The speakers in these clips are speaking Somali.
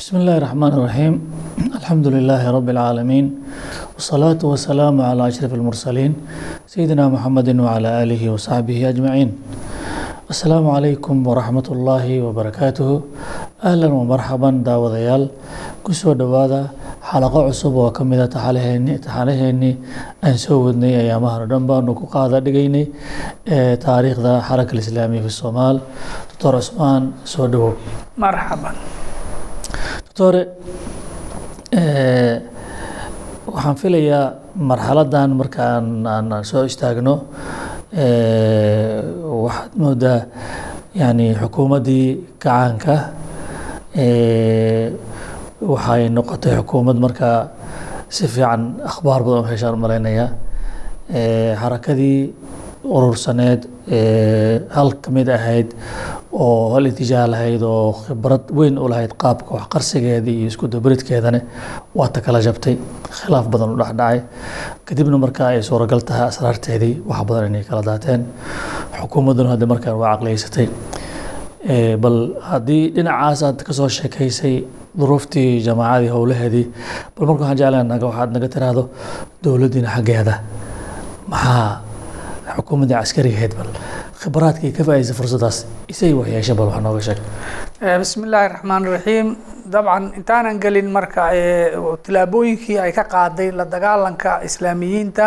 بسم الله الرحمن الرحيم الحمد لله رب العالمين والصلاة والسلام على أشرف المرسلين سيدنا محمد وعلى آله وصحبه أجمعين السلام عليكم ورحمة الله وبركاته أهلا ومرحبا داوديال كسو دوادا xalaqo cusub oo ka mid a taxalaheeni taxalaheennii aan soo wadnay ayaamahan o dhan baanu ku qaada dhigaynay ee taariikhda xaraka alislaamiya fi somaal doctor cusmaan soo dhawow marxaban doctore waxaan filayaa marxaladan markaan aan soo istaagno. Waxaad moodaa yani xukuumaddii gacaanka waxay noqotay xukuumad markaa si fiican akhbaar badan u heshaan malaynayaa xarakadii urursaneed hal ka mid ahayd oo hal itijaah lahayd oo khibrad weyn u lahayd qaabka waxqarsigeedii iyo isku dabaridkeedana waa ta kala jabtay. Khilaaf badan u dhexdhacay. Kadibna markaa ay suuragal tahay asraarteedii wax badan inay kala daateen. Xukuumadduna hadda markaan waa caqliyeysatay bal haddii dhinacaas aad ka soo sheekaysay duruuftii jamaacadii howlaheedii bal marka waxaan jeclahay naga waxaad naga tiraahdo dowladdiina xaggeeda. Maxaa xukuumaddii caskarigaheed bal khibraadkii ka faa'idaysay fursaddaas isay waxyeesha bal wax nooga sheeg. Bismi illaahi raxmaan raxiim dabcan intaanan gelin marka tilaabooyinkii ay ka qaaday la dagaalanka islaamiyiinta.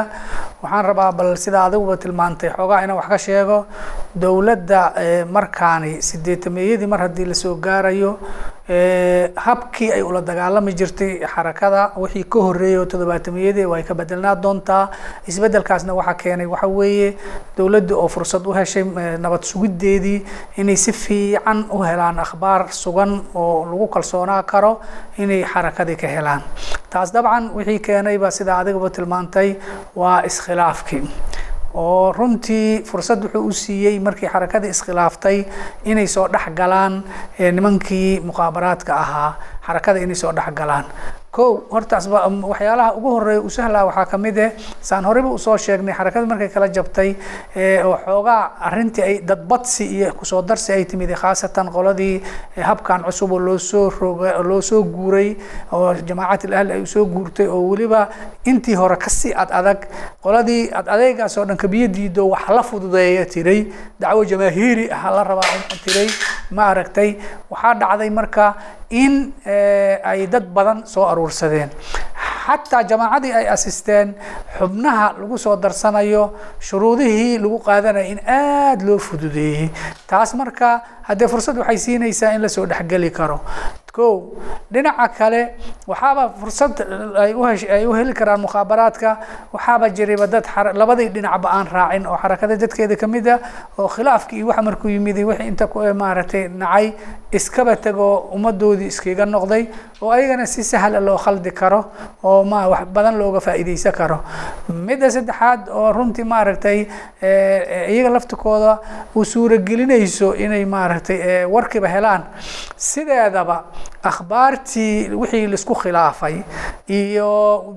Waxaan rabaa bal sida adiguba tilmaantay xoogaa inaan wax ka sheego. Dowladda markaani sideetameeyadii mar haddii la soo gaarayo habkii ay ula dagaalami jirtay xarakada wixii ka horeeyay oo toddobaatameyadii way ka bedelnaa doontaa. Isbedelkaasna waxaa keenay waxa weeye dowladda oo fursad u heshay nabad sugiddeedii inay si fiican u helaan akhbaar sugan oo lagu kalsoonaa karo inay xarakadii ka helaan. Taas dabcan wixii keenayba sida adigaba tilmaantay waa iskhilaafkii. Oo runtii fursad wuxuu u siiyey markii xarakadii iskhilaaftay inay soo dhex galaan nimankii muqaabaraadka ahaa xarakada inay soo dhex galaan kow hortaas waxyaalaha ugu horreeya u sahlaa waxaa ka mid eh saan horeyba u soo sheegnay xarakada markay kala jabtay oo xoogaa arrintii ay dadbadsi iyo ku soo darsi ay timid khaasatan qoladii habkan cusub oo loo soo roga loo soo guuray oo jamaacat ilahl ay u soo guurtay oo weliba intii hore ka sii ad adag qoladii ad adeegaas oo dhan kabiyo diido wax la fududeeya tiray dacwo jamaahiiri ah la rabaa tiray ma waxaa dhacday marka in ay dad badan soo aruursadeen. Xataa jamaacadii ay asisteen xubnaha lagu soo darsanayo shuruudihii lagu qaadanaya in aada loo fududeeyey. Taas marka haddee fursad waxay siinaysaa in la soo dhexgeli karo ko dhinaca kale waxaaba fursad ay u heli karaan mukhaabaraadka waxaaba jirayba dad labadii dhinacba aan raacin oo xarakada dadkeeda ka mid a oo khilaafki iyo waxa markuu yimid wixii inta maaragtay nacay iskaba tegoo ummadoodii iskaga noqday oo ayagana si sahla loo khaldi karo oo ma wax badan looga faa'iideysan karo. Midda saddexaad oo runtii maaragtay iyaga laftikooda uu suuragelinayso inay maaragtay warkiiba helaan sideedaba akhbaartii wixii la isku khilaafay iyo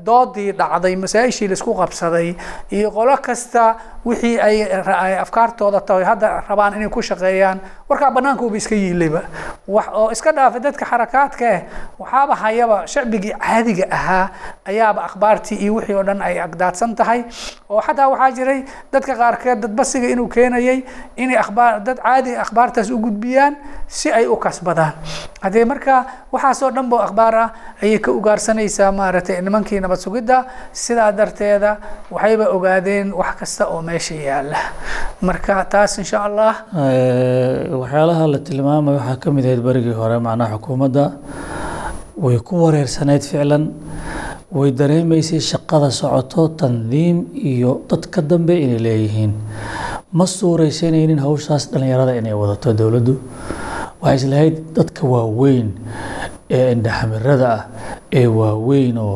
doodii dhacday masaa-ishii la isku qabsaday iyo qolo kasta wixii ay afkaartooda tahay hadda rabaan inay ku shaqeeyaan warkaa banaanka uba iska yiilayba wax oo iska dhaafay dadka xarakaadka eh waxaaba hayaba shacbigii caadiga ahaa ayaaba akhbaartii iyo wixii oo dhan ay agdaadsan tahay. Oo xataa waxaa jiray dadka qaarkeed dadbasiga inuu keenayay inay akhbaar dad caadi akhbaartaas u gudbiyaan si ay u kasbadaan haddee marka waxaasoo dhan bo akhbaar ah ayay ka ugaarsanaysaa maaragtay nimankii nabad sugidda. Sidaa darteeda waxayba ogaadeen wax kasta oo meesha yaalla marka taas insha allah. Waxyaalaha la tilmaamay waxaa ka mid ahayd berigii hore macnaha xukuumadda. Way ku wareersanayd ficlan way dareemaysay shaqada socoto tandiim iyo dad ka dambe inay leeyihiin. Ma suuraysanaynin hawshaas dhallinyarada inay wadato dowladdu waxay islahayd dadka waaweyn ee indhaxamirada ah ee waaweyn oo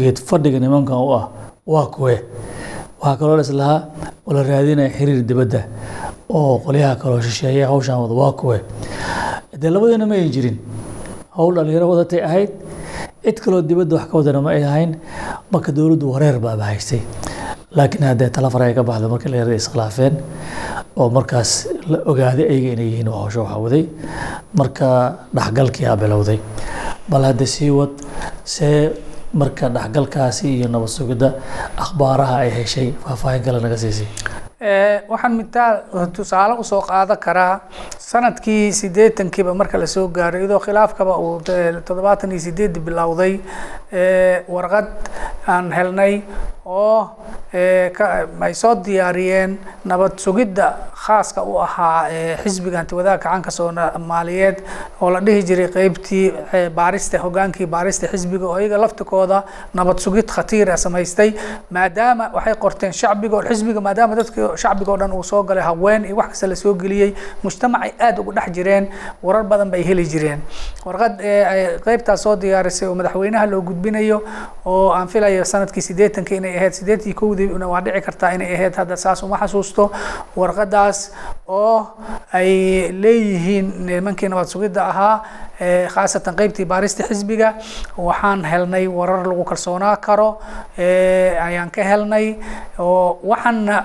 geed fadhiga nimankan u ah waa kuwe. Waxaa kaloo la islahaa oo la raadinaya xiriir dibadda oo qolyaha kaloo shisheeya hawshan wada waa kuwe. Dee labadiina ma ay jirin howl dhalinyaro wadatay ahayd cid kaloo dibadda wax ka wadana ma ay ahayn marka dowladdu wareer baaba haystay laakiin haddee talafar ay ka baxda markii dhalinyarada iskhilaafeen oo markaas la ogaaday ayaga inay yihiin hawsha waxaa waday marka dhexgalkii aa bilowday. Bal hadda sii wad see marka dhexgalkaasi iyo nabad sugidda akhbaaraha ay heshay faahfaahin kale naga siisay. Waxaan mitaal tusaale u soo qaadan karaa sannadkii sideetankiiba marka la soo gaaray iyadoo khilaafkaba uu toddobaatan iyo sideedi bilowday. Warqad aan helnay oo ay soo diyaariyeen nabad sugidda khaaska u ahaa xisbiga antiwadaagka caanka soomaaliyeed oo la dhihi jiray qeybtii baarista hogaankii baarista xisbiga oo iyaga laftikooda nabad sugid khatiira samaystay. Maadaama waxay qorteen shacbiga xisbiga maadaama dadka shacbiga o dhan uu soo galay haween iyo wax kasta la soo geliyey mujtamacay aada ugu dhex jireen warar badan bay heli jireen. Warqad qeybtaas soo diyaarisay oo madaxweynaha loo gudbinayo oo aan filayo sannadkii sideetanka inay ahayd sideetii kowdii waa dhici kartaa inay ahayd. Hadda saas xasuusto warqadaas oo ay leeyihiin nimankii nabad sugidda ahaa khaasatan qeybtii baarista xisbiga waxaan helnay warar lagu kalsoonaa karo. Ayaan ka helnay oo waxaana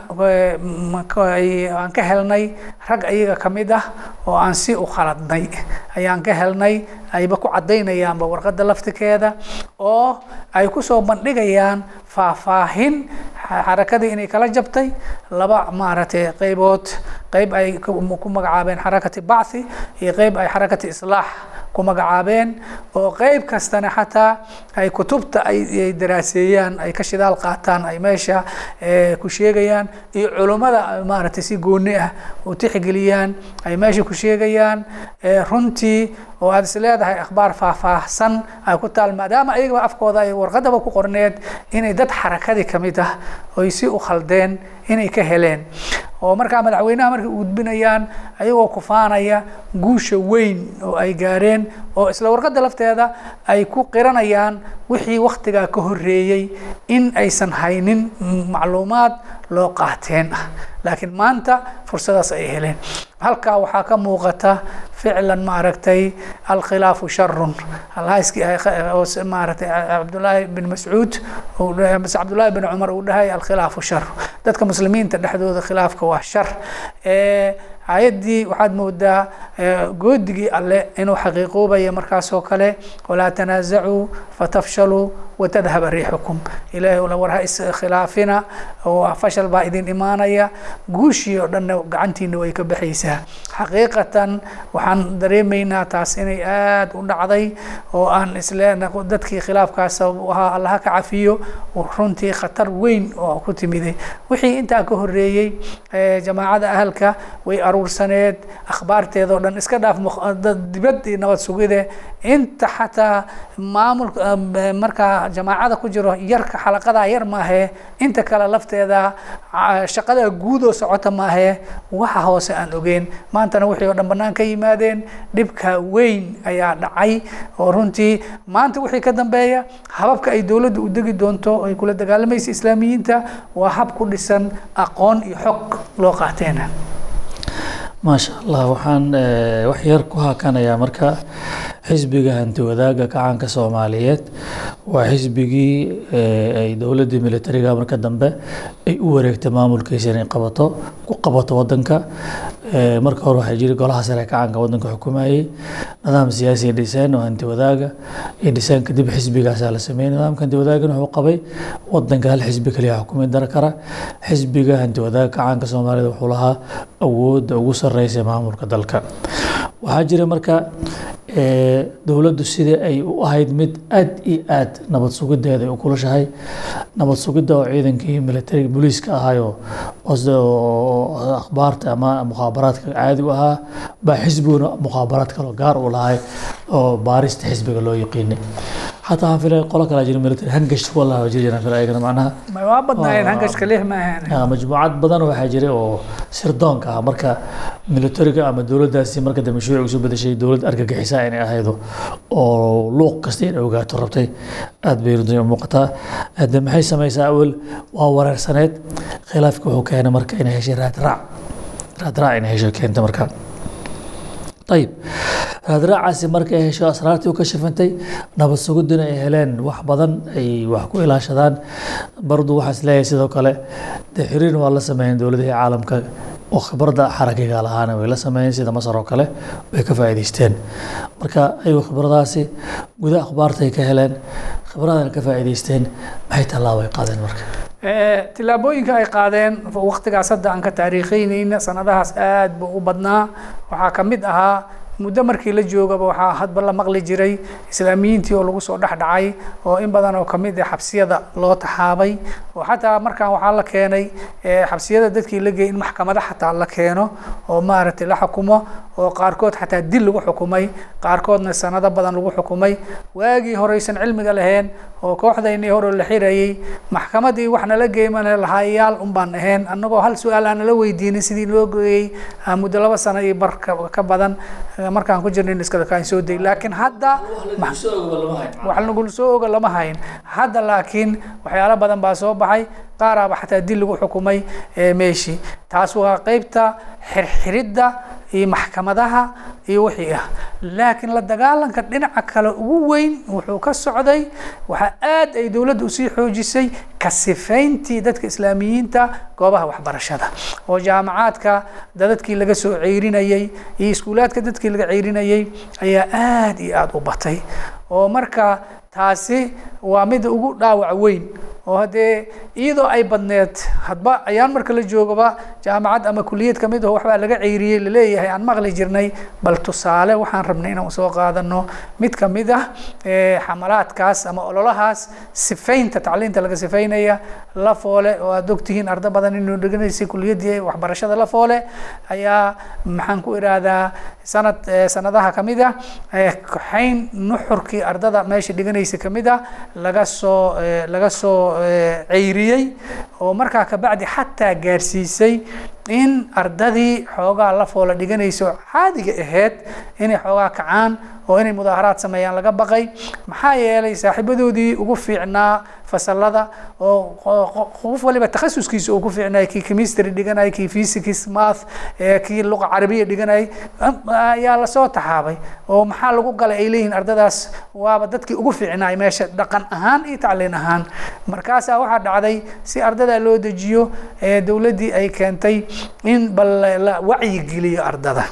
aan ka helnay rag ayaga ka mid ah oo aan si u khaladnay. Ayaan ka helnay ayba ku caddaynayaanba warqadda laftikeeda oo ay ku soo bandhigayaan faahfaahin xarakadii inay kala jabtay. Laba maaragtay qaybood qayb ay ku magacaabeen xarakati bacthi iyo qayb ay xarakati islaax ku magacaabeen oo qayb kastana xataa ay kutubta ay daraaseeyaan ay ka shidaal qaataan ay meesha ku sheegayaan iyo culummada maaragtay si gooni ah u tixgeliyaan ay meesha ku sheegayaan. Runtii oo aada is leedahay akhbaar faahfaahsan ay ku taal maadaama ayagaba afkooda ay warqadaba ku qorneed inay dad xarakadii ka mid ah oy si u khaldeen inay ka heleen. Oo markaa madaxweynaha markay u gudbinayaan ayagoo kufaanaya guusha weyn oo ay gaareen oo isla warqadda lafteeda ay ku qiranayaan wixii waktigaa ka horreeyey in aysan haynin macluumaad loo qaateen. Ah laakiin maanta fursadaas ay heleen. Halkaa waxaa ka muuqata ficlan maaragtay alkhilaafu sharun alhayski maaragtay cabdullaahi bin mascuud cabdullaahi bin cumar uu dhahay alkhilaafu shar dadka muslimiinta dhexdooda khilaafka waa shar ayaddii waxaad moodaa goodigii alle inuu xaqiiqoobaya markaasoo kale walaa tanaasacuu fatafshaluu watadhaba riixukum. Ilaahay ula war ha iskhilaafina oo fashal baa idin imaanaya. Guushii oo dhanna gacantiina way ka baxaysaa. Xaqiiqatan waxaan dareemaynaa taas inay aada u dhacday oo aan isleena dadkii khilaafkaas ahaa allaha ka cafiyo runtii khatar weyn oo ku timiday wixii intaa ka horreeyey jamaacada ahalka way aruursaneed akhbaarteeda o dhan iska dhaaf dibad iyo nabad sugide inta xataa maamulka markaa jamaacada ku jiro yarka xalaqadaa yar maahee inta kale lafteeda shaqada guud oo socota maahee waxa hoose aan ogeyn maantana wixii oo dhan bannaan ka yimaadeen dhibka weyn ayaa dhacay oo runtii maanta wixii ka dambeeya hababka ay dowladda u degi doonto ay kula dagaalamaysa islaamiyiinta waa hab ku dhisan aqoon iyo xog loo qaateena maasha allah waxaan wax yar ku hakanayaa marka xisbiga hanti wadaagga kacaanka soomaaliyeed waa xisbigii ay dowladdii militariga marka dambe ay u wareegtay maamulkiisa inay qabato ku qabato wadanka marka hore waxaa jiri golaha sare kacaanka wadanka xukumayey nidaam siyaasi dhiseen oo hanti wadaaga iyo dhiseen kadib xisbigaasaa la sameeyey nidaamka hanti wadaagana wuxuu qabay wadanka hal xisbi kaliya xukumi dar kara. Xisbiga hanti wadaaga kacaanka soomaaliyeed wuxuu lahaa awoodda ugu sareysa maamulka dalka waxaa jira marka dowladdu sidai ay u ahayd mid aad iyo aad nabad sugideeda ay u kulashahay nabad sugidda oo ciidankii militariga booliiska ahaayo akhbaarta ama mukhaabaraadka caadi u ahaa baa xisbiguna mukhaabaraad kaloo gaar u lahay oo baarista xisbiga loo yaqiinay xataa aan filay qolo kala jira military hangash wallah jiri jiraan filay ayagana macnaha ma waa badnaayeen hangashka lix ma ahayn majmuucad badan waxaa jiray oo sirdoonka ah marka militariga ama dowladdaasi marka dambe shuuci u soo bedeshay dowlad argagixisa inay ahaydo oo luuq kasta inay ogaato rabtay aad bay runtii u muuqataa hadde maxay samaysaa awel waa wareersaneed khilaafka wuxuu keenay marka inay heshay raadraac raadraac inay hesho keenta marka ayib raadraacaasi markay hesho asraartii u ka shafantay nabad sugiduna ay heleen wax badan ay wax ku ilaashadaan. Bardu waxaa is leeyahay sidoo kale dee xiriirna waa la sameeyeen dowladihii caalamka oo khibradda xaragiga lahaana way la sameeyeen sida masar oo kale way ka faa'iidaysteen. Marka ayuu khibradaasi guda akhbaartay ka heleen khibradana ka faa'iidaysteen. Maxay tallaabo ay qaadeen marka? Tillaabooyinka ay qaadeen waqtigaas hadda aan ka taariikheyneyna sanadahaas aad buu u badnaa. Waxaa ka mid ahaa muddo markii la joogaba waxaa hadba la maqli jiray islaamiyiintii oo lagu soo dhex dhacay oo in badan oo ka mid ah xabsiyada loo taxaabay. Oo xataa markaan waxaa la keenay xabsiyada dadkii la geeyay in maxkamada xataa la keeno oo maaragtay la xukumo oo qaarkood xataa dil lagu xukumay qaarkoodna sanado badan lagu xukumay. Waagii horeysan cilmiga lahayn oo kooxdaynii hore la xirayay maxkamadii wax nala geymane lahayaal un baan ahayn. Annagoo hal su'aal aan nala weydiinin sidii loo geeyey muddo laba sano iyo bar ka badan. Markaan ku jirnayn iskadakaan soo day laakiin hadda wax nagul soo oga lama hayn. Hadda laakiin waxyaalo badan baa soo baxay. Qaaraaba xataa dil lagu xukumay meeshii taas waa qeybta xirxiridda iyo maxkamadaha iyo wixii ah. Laakiin la dagaalanka dhinaca kale ugu weyn wuxuu ka socday waxaa aad ay dowladda u sii xoojisay ka sifayntii dadka islaamiyiinta goobaha waxbarashada. Oo jaamacaadka dadadkii laga soo ceyrinayay iyo iskuulaadka dadkii laga ceyrinayay ayaa aad iyo aada u batay. Oo marka taasi waa mida ugu dhaawac weyn oo haddee iyadoo ay badneed hadba ayaan marka la joogaba jaamacad ama kuliyad ka mid aho waxbaa laga ceyriyey la leeyahay aan maqli jirnay. Bal tusaale waxaan rabnay inaan soo qaadano mid ka mid ah xamalaadkaas ama ololahaas sifaynta tacliinta laga sifaynaya la foole oo aad ogtihiin ardo badan inuu dheganaysay kuliyadii waxbarashada la foole ayaa maxaan ku irahdaa sanad sanadaha ka mid ah kaxayn nuxurkii ardada meesha dhiganaysa ka mid ah laga soo laga soo ceyriyey oo markaa kabacdi xataa gaarsiisay in ardadii xoogaa la foola dhiganayso caadiga ahayd inay xoogaa kacaan oo inay mudaaharaad sameeyaan laga baqay. Maxaa yeelay saaxiibadoodii ugu fiicnaa fasalada oo qof waliba takhasuskiisa uu ku fiicnay kii chemistry dhiganay kii physics math kii luqa carabiya dhiganay ayaa la soo taxaabay. Oo maxaa lagu galay ay leeyihiin ardadaas? Waaba dadkii ugu fiicnaay meesha dhaqan ahaan iyo tacliin ahaan. Markaasaa waxaa dhacday si ardada loo dejiyo dowladdii ay keentay in bal la wacyigeliyo ardada.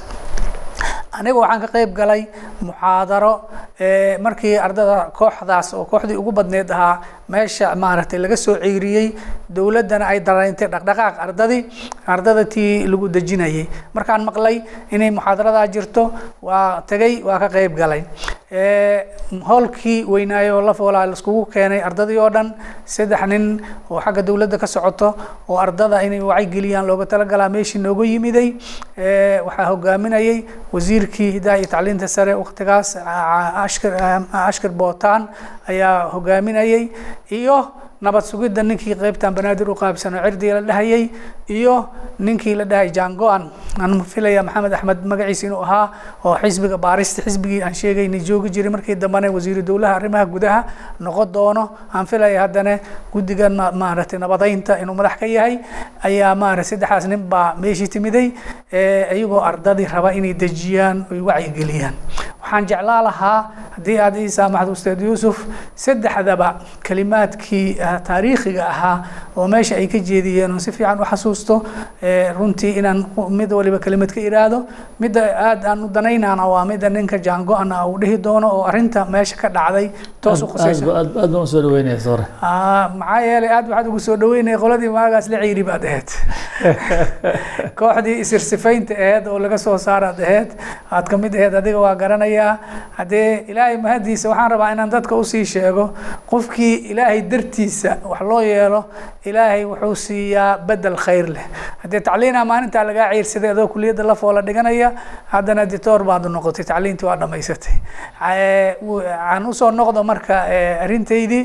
Aniga waxaan ka qayb galay muxaadaro markii ardada kooxdaas oo kooxdii ugu badneed ahaa meesha maaragtay laga soo ceyriyey dowladdana ay dareyntay dhaqdhaqaaq ardadii ardada tii lagu dejinayay markaan maqlay inay muxaadaradaa jirto waa tegay waa ka qayb galay howlkii weynaayo la foolaa laiskugu keenay ardadii oo dhan saddex nin oo xagga dowladda ka socoto oo ardada inay wacyigeliyaan looga talagalaa meeshii nooga yimiday waxaa hogaaminayay wasiirkii hidaha iyo tacliinta sare waqtigaas ashkar ashkar bootaan ayaa hogaaminayay iyo nabad sugidda ninkii qeybtan banaadir u qaabsano cirdii la dhahayay iyo ninkii la dhahay jango-an aan filaya maxamed axmed magaciisa inuu ahaa oo xisbiga baarista xisbigii aan sheegaynay joogi jiray. Markii dambena wasiiru dowlaha arrimaha gudaha noqon doono aan filaya haddana guddiga maaragtay nabadeynta inuu madax ka yahay ayaa maaragtay saddexaas nin baa meeshii timiday iyagoo ardadii raba inay dejiyaan oy wacyigeliyaan waxaan jeclaa lahaa haddii aad ii saamaxdo ustaad yuusuf saddexdaba kalimaadkii taariikhiga ahaa oo meesha ay ka jeediyeen oo si fiican u xasuusto runtii inaan mid waliba kelimad ka iraahdo midda aad aan u danaynaana waa midda ninka jaango-an ah uu dhihi doono oo arrinta meesha ka dhacday toos u khusaysa aad baan u soo dhaweynaya sore maxaa yeelay aad waxaad ugu soo dhaweynaya qoladii maagaas la ciiri baad ahayd. Kooxdii isirsifaynta ahayd oo laga soo saaraad ahayd aad ka mid ahayd adiga waa garanayaa haddee ilaahay mahadiisa waxaan rabaa inaan dadka u sii sheego qofkii ilaahay dartiisa wax loo yeelo ilaahay wuxuu siiyaa bedel khayr leh. Haddee tacliina maalintaa lagaa ciirsaday adoo kuliyadda la foola dhiganaya haddana ditoor baad noqotay tacliintii waa dhamaysatay aan u soo noqdo marka arrintaydii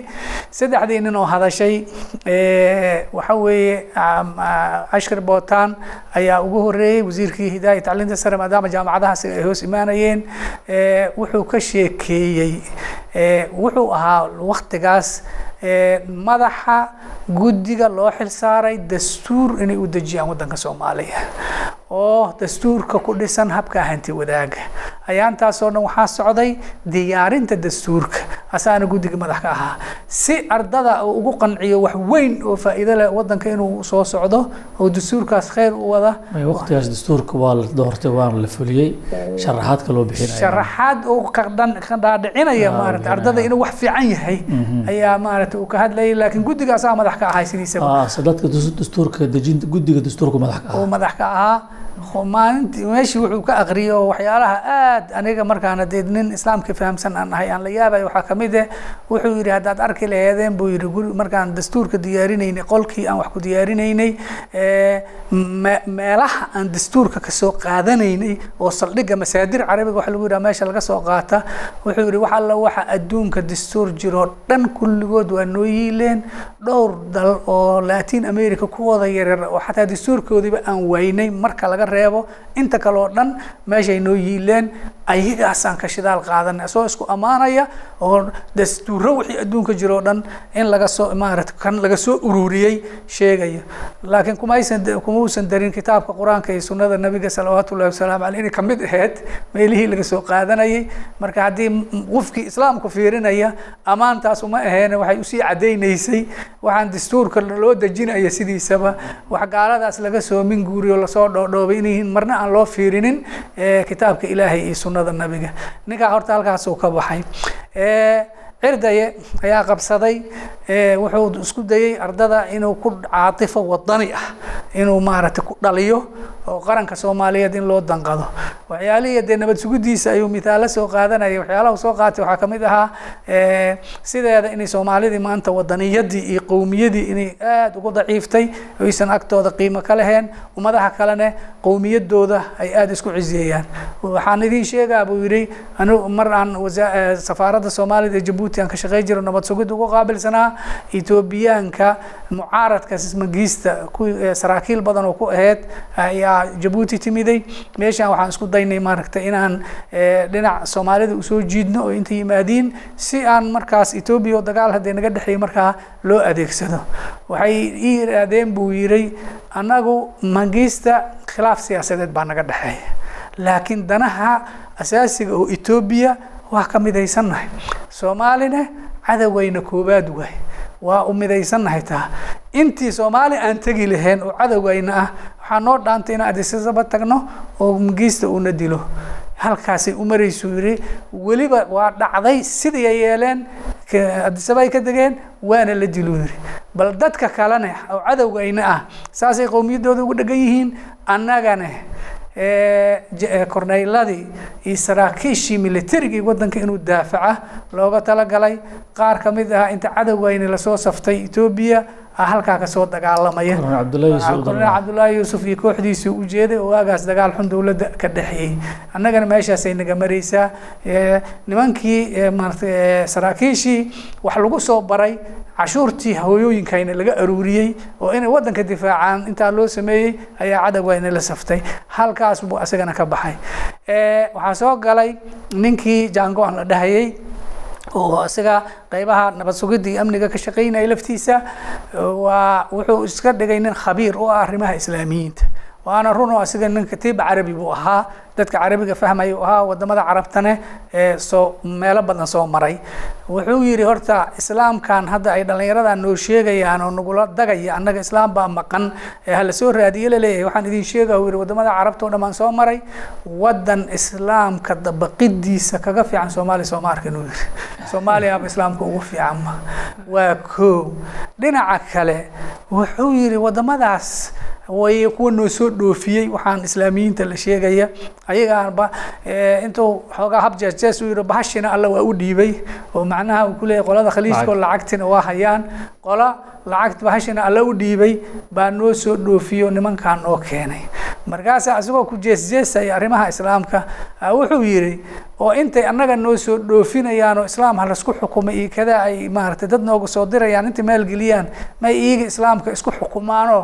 saddexdii nin oo hadashay waxa weeye ashkar bootaan ayaa ugu horeeyey wasiirkii hidaaya tacliinta sare maadaama jaamacadahaasi ay hoos imaanayeen wuxuu ka sheekeeyey wuxuu ahaa waktigaas madaxa guddiga loo xilsaaray dastuur inay u dejiyaan waddanka soomaaliya oo dastuurka ku dhisan habka hanti wadaaga. Ayaantaasoo dhan waxaa socday diyaarinta dastuurka. Asaana guddiga madax ka ahaa. Si ardada uu ugu qanciyo wax weyn oo faa'iido leh wadanka inuu soo socdo oo dastuurkaas khayr u wada May waqtigaas dastuurka waa la doortay waana la fuliyey. Sharaxaad kaloo bixinaya. Sharaxaad uu ka dhan ka dhaadhicinaya maarata ardada inuu wax fiican yahay ayaa maarata uu ka hadlayay laakiin guddiga asaa madax ka ahay sidiisaba Ah, dadka dastuurka dejinta guddiga dastuurka madax ka uu ah madax ka ahaa Maalintii meeshii wuxuu ka aqriyay oo waxyaalaha aad aniga markaana dee nin islaamka fahamsan aan ahay aan la yaabay waxaa ka mid eh wuxuu yidhi haddaad arki laheedeen buu yidhi guri markaan dastuurka diyaarinaynay qolkii aan wax ku diyaarinaynay me- meelaha aan dastuurka ka soo qaadanaynay oo saldhigga masaadir carabiga waxa lagu yidhaha meesha laga soo qaata wuxuu yidhi wax alla waxa adduunka dastuur jiroo dhan kulligood waa noo yiileen dhowr dal oo latin america kuwooda yaryar oo xataa dastuurkoodiiba aan waynay marka laga reebo. Inta kale oo dhan meeshay noo yiileen ayagaasaan ka shidaal qaadanay. Asoo isku ammaanaya oo dastuuro wixii adduunka jiro oo dhan in laga soo maarata kan laga soo ururiyey sheegaya. Laakiin kumaysan kuma uusan darin kitaabka qur'aanka iyo sunnada nabiga salawaatu wasalaamu caleyh inay ka mid ahayd meelihii laga soo qaadanayay. Marka haddii qofkii islaamku fiirinaya ammaantaas uma aheene waxay u sii caddaynaysay waxaan dastuurka loo dejinaya sidiisaba. Wax gaaladaas laga soo min guuriyo la soo dhoodhoobay inay marna aan loo fiirinin eh, kitaabka ilaahay iyo sunnada nabiga. Ninkaa horta halkaasuu ka baxay. Eh, cirdaye ayaa qabsaday wuxuu isku dayey ardada inuu ku caatifo wadani ah inuu maaragtay ku dhaliyo oo qaranka soomaaliyeed in loo danqado. Waxyaalihii dee nabad sugidiisa ayuu mithaalo soo qaadanaya waxyaalaha uu soo qaatay waxaa ka mid ahaa sideeda inay soomaalidii maanta wadaniyadii iyo qowmiyadii inay aada ugu daciiftay oysan agtooda qiimo ka laheen ummadaha kalene qowmiyadooda ay aada isku cizeeyaan waxaan idin sheegaa buu yidhi anigu mar aan safaaradda soomaalida ee jabuuti aan ka shaqey jiro nabad sugid ugu qaabilsanaa etoobiyaanka mucaaradka magiista kuwii eh, saraakiil badan oo ku aheyd ayaa jabuuti timiday. Meeshaan waxaan isku daynay maaragtay inaan dhinac soomaalida u soo jiidno oo inta yimaadiin si aan markaas etoobiya oo dagaal haddee naga dhexeeyay markaa loo adeegsado. Waxay ii yidhaahdeen buu yidhi annagu magiista khilaaf siyaasadeed baa naga dhexeeya. Laakiin danaha asaasiga oo etoobiya waa ka midaysannahay. Soomaalina cadowgayna koobaad waay. Waa u midaysannahay taa. Intii soomaali aan tegi lahayn oo cadowgayna ah waxaa noo dhaantay inaan adisasaba tagno oo magiista uuna dilo. Halkaasay u maraysuu yidhi weliba waa dhacday sidii ay yeeleen adisaba ay ka degeen waana la diluu yidhi. Bal dadka kalene oo cadowgayna ah saasay qowmiyaddooda ugu dhegan yihiin annagane korneyladii iyo saraakiishii militarigii wadanka inuu daafaca looga talagalay. Qaar ka mid ah inta cadowgayni la soo saftay etoobiya halkaa ka soo dagaalamaya. Korneyl Cabdullaahi Yuusuf iyo kooxdiisii u jeeday oo waagaas dagaal xun dowladda ka dhexeeyey annagana meeshaasay naga maraysaa Eh, nimankii eh, maaragtay eh, saraakiishii wax lagu soo baray cashuurtii hooyooyinkayna laga aruuriyey oo inay wadanka difaacaan intaa loo sameeyey ayaa cadowgayna la saftay. Halkaas buu asagana ka baxay. Waxaa soo galay ninkii jaango-an la dhahayay oo isaga qeybaha nabad sugidda iyo amniga ka shaqeynaya laftiisa waa wuxuu iska dhigay nin khabiir u ah arrimaha islaamiyiinta. Waana run oo asiga nin katiib carabi buu ahaa dadka carabiga fahmaya uu ahaa waddamada carabtane ee soo meelo badan soo maray. Wuxuu yidhi horta islaamkan hadda ay dhallinyaradan noo sheegayaan oo nagula dagaya annaga islaam baa maqan ee hala soo raadiye la leeyahay waxaan idin sheega uu yidhi waddamada carabta oo dhammaan soo maray wadan islaamka dabaqidiisa kaga fiican soomaaliya sooma arkin uu yidhi. Soomaaliyaaba islaamka ugu fiican ma. Waa koo dhinaca kale wuxuu yidhi wadamadaas way kuwa noo soo dhoofiyey. Waxaan islaamiyiinta la sheegaya ayagaanba eh, intuu xoogaa hab jees-jees u yidhi bahashina alla waa u dhiibay. Oo macnaha uu ku leeyahay qolada khaliijka oo lacagtina waa hayaan. Qola lacagt bahashina alla u dhiibay baa noo soo dhoofiyo nimankan oo keenay. Markaasa isagoo ku jees-jeesaya arrimaha islaamka ah, wuxuu yidhi oo intay annaga noo soo dhoofinayaan oo islaam ha la isku xukumay iyo kada ay maaragtay dad nooga soo dirayaan intay maalgeliyaan may iyaga islaamka isku xukumaanoo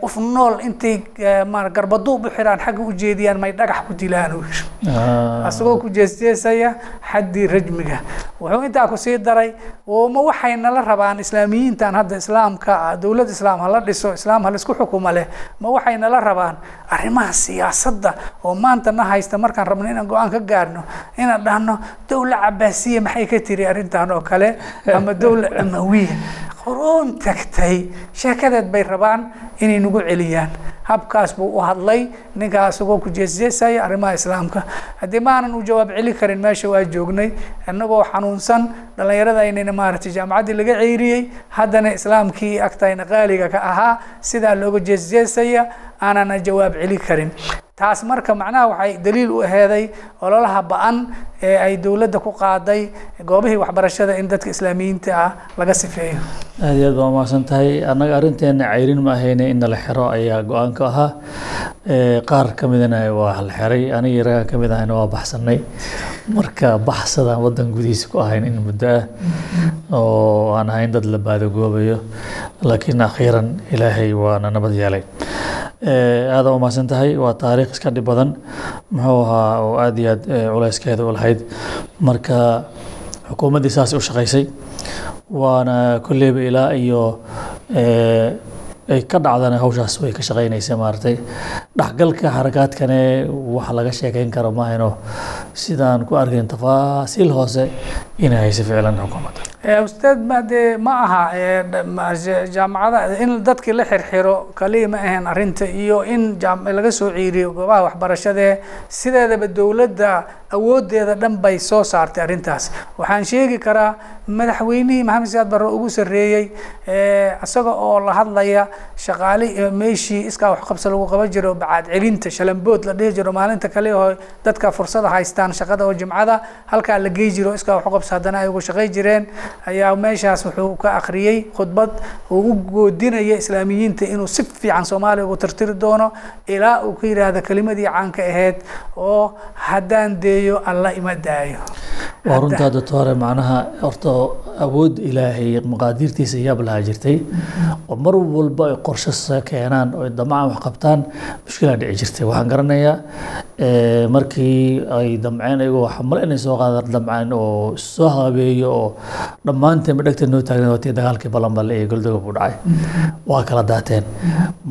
qof nool intay maar garbaduub u xiraan xagga u jeediyaan may dhagax ku dilaan uu yidhi. Ah, asagoo ku jeesjeesaya xaddii rajmiga. Wuxuu intaa ku sii daray ma waxay nala rabaan islaamiyiintan hadda islaamka dowlad islaam hala dhiso islaam ha la isku xukumo leh ma waxay nala rabaan arrimaha siyaasadda oo maanta na haysta markaan rabno inaan go'aan ka gaarno inaan dhahno dowla cabaasiya maxay ka tiri arrintan oo kale ama dowla amawiya quruun tagtay. Sheekadeed bay rabaan inay nagu celiyaan. Habkaas buu u hadlay ninkaa isagoo ku jeesjeesaya arrimaha islaamka. Haddii maanan u jawaab celi karin meesha waa joognay. Innagoo xanuunsan dhallinyarada aynayna maaragtay jaamacaddii laga ceyriyey haddana islaamkii agtayna qaaliga ka ahaa sidaa looga jeesjeesaya aanana jawaab celi karin. Taas marka macnaha waxay daliil u aheeday ololaha ba'an ee ay dowladda ku qaaday goobihii waxbarashada in dadka islaamiyiinta ah laga sifeeyo. Aad iyo aad baa mahadsan tahay. Annaga arrinteena cayrin ma ahayne in la xiro ayaa go'aanka ahaa. Qaar ka midana waa la xiray. Aniga raga ka mid ahayna waa baxsanay marka baxsadaan waddan gudihiisa ku ahayn in muddo ah oo aan ahayn dad la baadagoobayo laakiin akhiiran ilaahay waana nabad yeelay Eh, aad u mahadsan tahay waa taariikh iska dhib badan. Muxuu ahaa oo aad iyo aad eh, culayskeeda u lahayd. Marka xukuumaddii saas u shaqaysay waana kolleyba ilaa iyo eh, ay ka dhacdana hawshaas way ka shaqaynaysa maaragtay. Dhexgalka xarakaadkane wax laga sheekeyn karo maahayno sidaan ku arkayn tafaasiil hoose inay hayso ficlan xukuumadda ustaad ma dee ma aha eh, ja- jaamacada in dadkii la xirxiro kaliya ma ahayn arrinta iyo in jaam- laga soo ciiriyo goobaha waxbarashadee sideedaba dowladda awooddeeda dhan bay soo saartay arrintaas. Waxaan sheegi karaa madaxweynihii maxamed siyaad barre ugu sarreeyey eh, isaga oo la hadlaya shaqaali eh, meeshii iskaa waxqabsi lagu qaban jiro bacaad celinta shalambood la dhihi jiro maalinta kale oo dadka fursada haystaan shaqada oo jimcada halkaa la gey jiro iskaa waxqabsi haddana ay ugu shaqay jireen ayaa meeshaas wuxuu ka akhriyey khudbad uu u goodinaya islaamiyiinta inuu si fiican soomaaliya ugu tirtiri doono ilaa uu ka yidhaahdo kelimadii caanka ahayd oo haddaan deeyo alla ima daayo. Waa runtaa doctore macnaha horta awood ilaahay maqaadiirtiisa yaab lahaa jirtay. Oo mar walba ay qorshe keenaan oo ay damacaan wax qabtaan mushkilaa dhici jirtay. Waxaan garanayaa eh, markii ay damceen ayagoo xamale inay soo qaadaan damcaan oo soo habeeyo oo dhammaanteen dhegta noo taagna watii dagaalkii balanballe ee goldogob u dhacay. Waa kala daateen.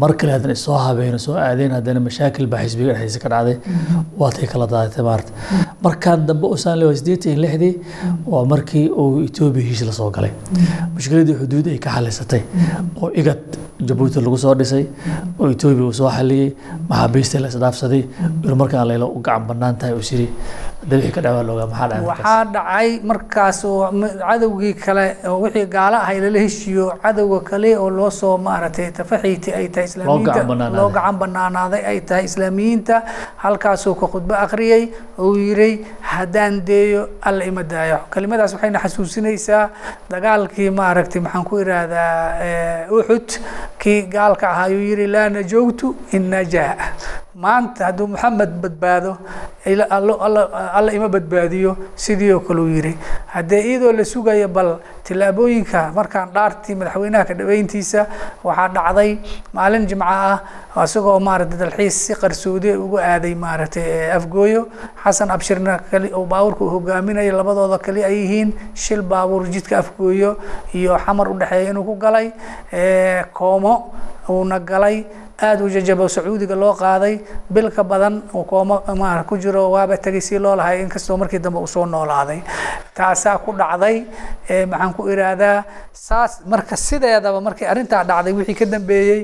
Mar kale haddana soo habeeno soo aadeen haddana mashaakil baa xisbiga dhexdiisa ka dhacday. Waatay kala daadatay maarta. Markaan dambe usaan leewa sideetan iyo lixdii waa markii uu etoobiya heshiis la soo galay. Mushkiladii xuduud ay ka xalisatay oo igad jabuuti lagu soo dhisay oo etoobiya uu soo xaliyey maxaabiistii la isdhaafsaday il markaan layla u gacan bannaan tahay uu siri dabixii ka dhawaa loogaa maxaa dhacay waxaa dhacay markaas oo cadowgii kale oo wixii gaalo ahay lala heshiiyo cadowga kale oo loo soo maaragtay tafaxiiti ay tahay islaamiyiinta gacan banaanaaday. loo gacan banaanaaday ay tahay islaamiyiinta halkaasuu ka khudbo akhriyey uu yidhi haddaan deeyo alla ima daayo kelimadaas waxayna xasuusinaysaa dagaalkii maaragtay maxaan ku idhaahdaa eh, uxud kii gaalka ahaa ayuu yidhi laa najowtu in najaa maanta hadduu maxamed badbaado alla- ima badbaadiyo sidii oo kale uu yidhi haddee iyadoo la sugayo bal tillaabooyinka markaan dhaartii madaxweynaha ka dhaweyntiisa waxaa dhacday maalin jimco ah isagoo maaragtay dalxiis si qarsoodi ugu aaday maaragtay eh, afgooyo xasan abshirna kali baabuurka uu labadooda kali ay yihiin shil baabuur jidka afgooyo iyo xamar u dhexeeya inuu ku galay koomo uuna galay aada u jajabo sacuudiga loo qaaday bil ka badan kooma maara ku jiro waaba tegay si loo lahay inkastoo markii dambe uu soo noolaaday. Taasaa ku dhacday maxaan ku idhaahdaa saas marka sideedaba markii arrintaa dhacday wixii ka dambeeyey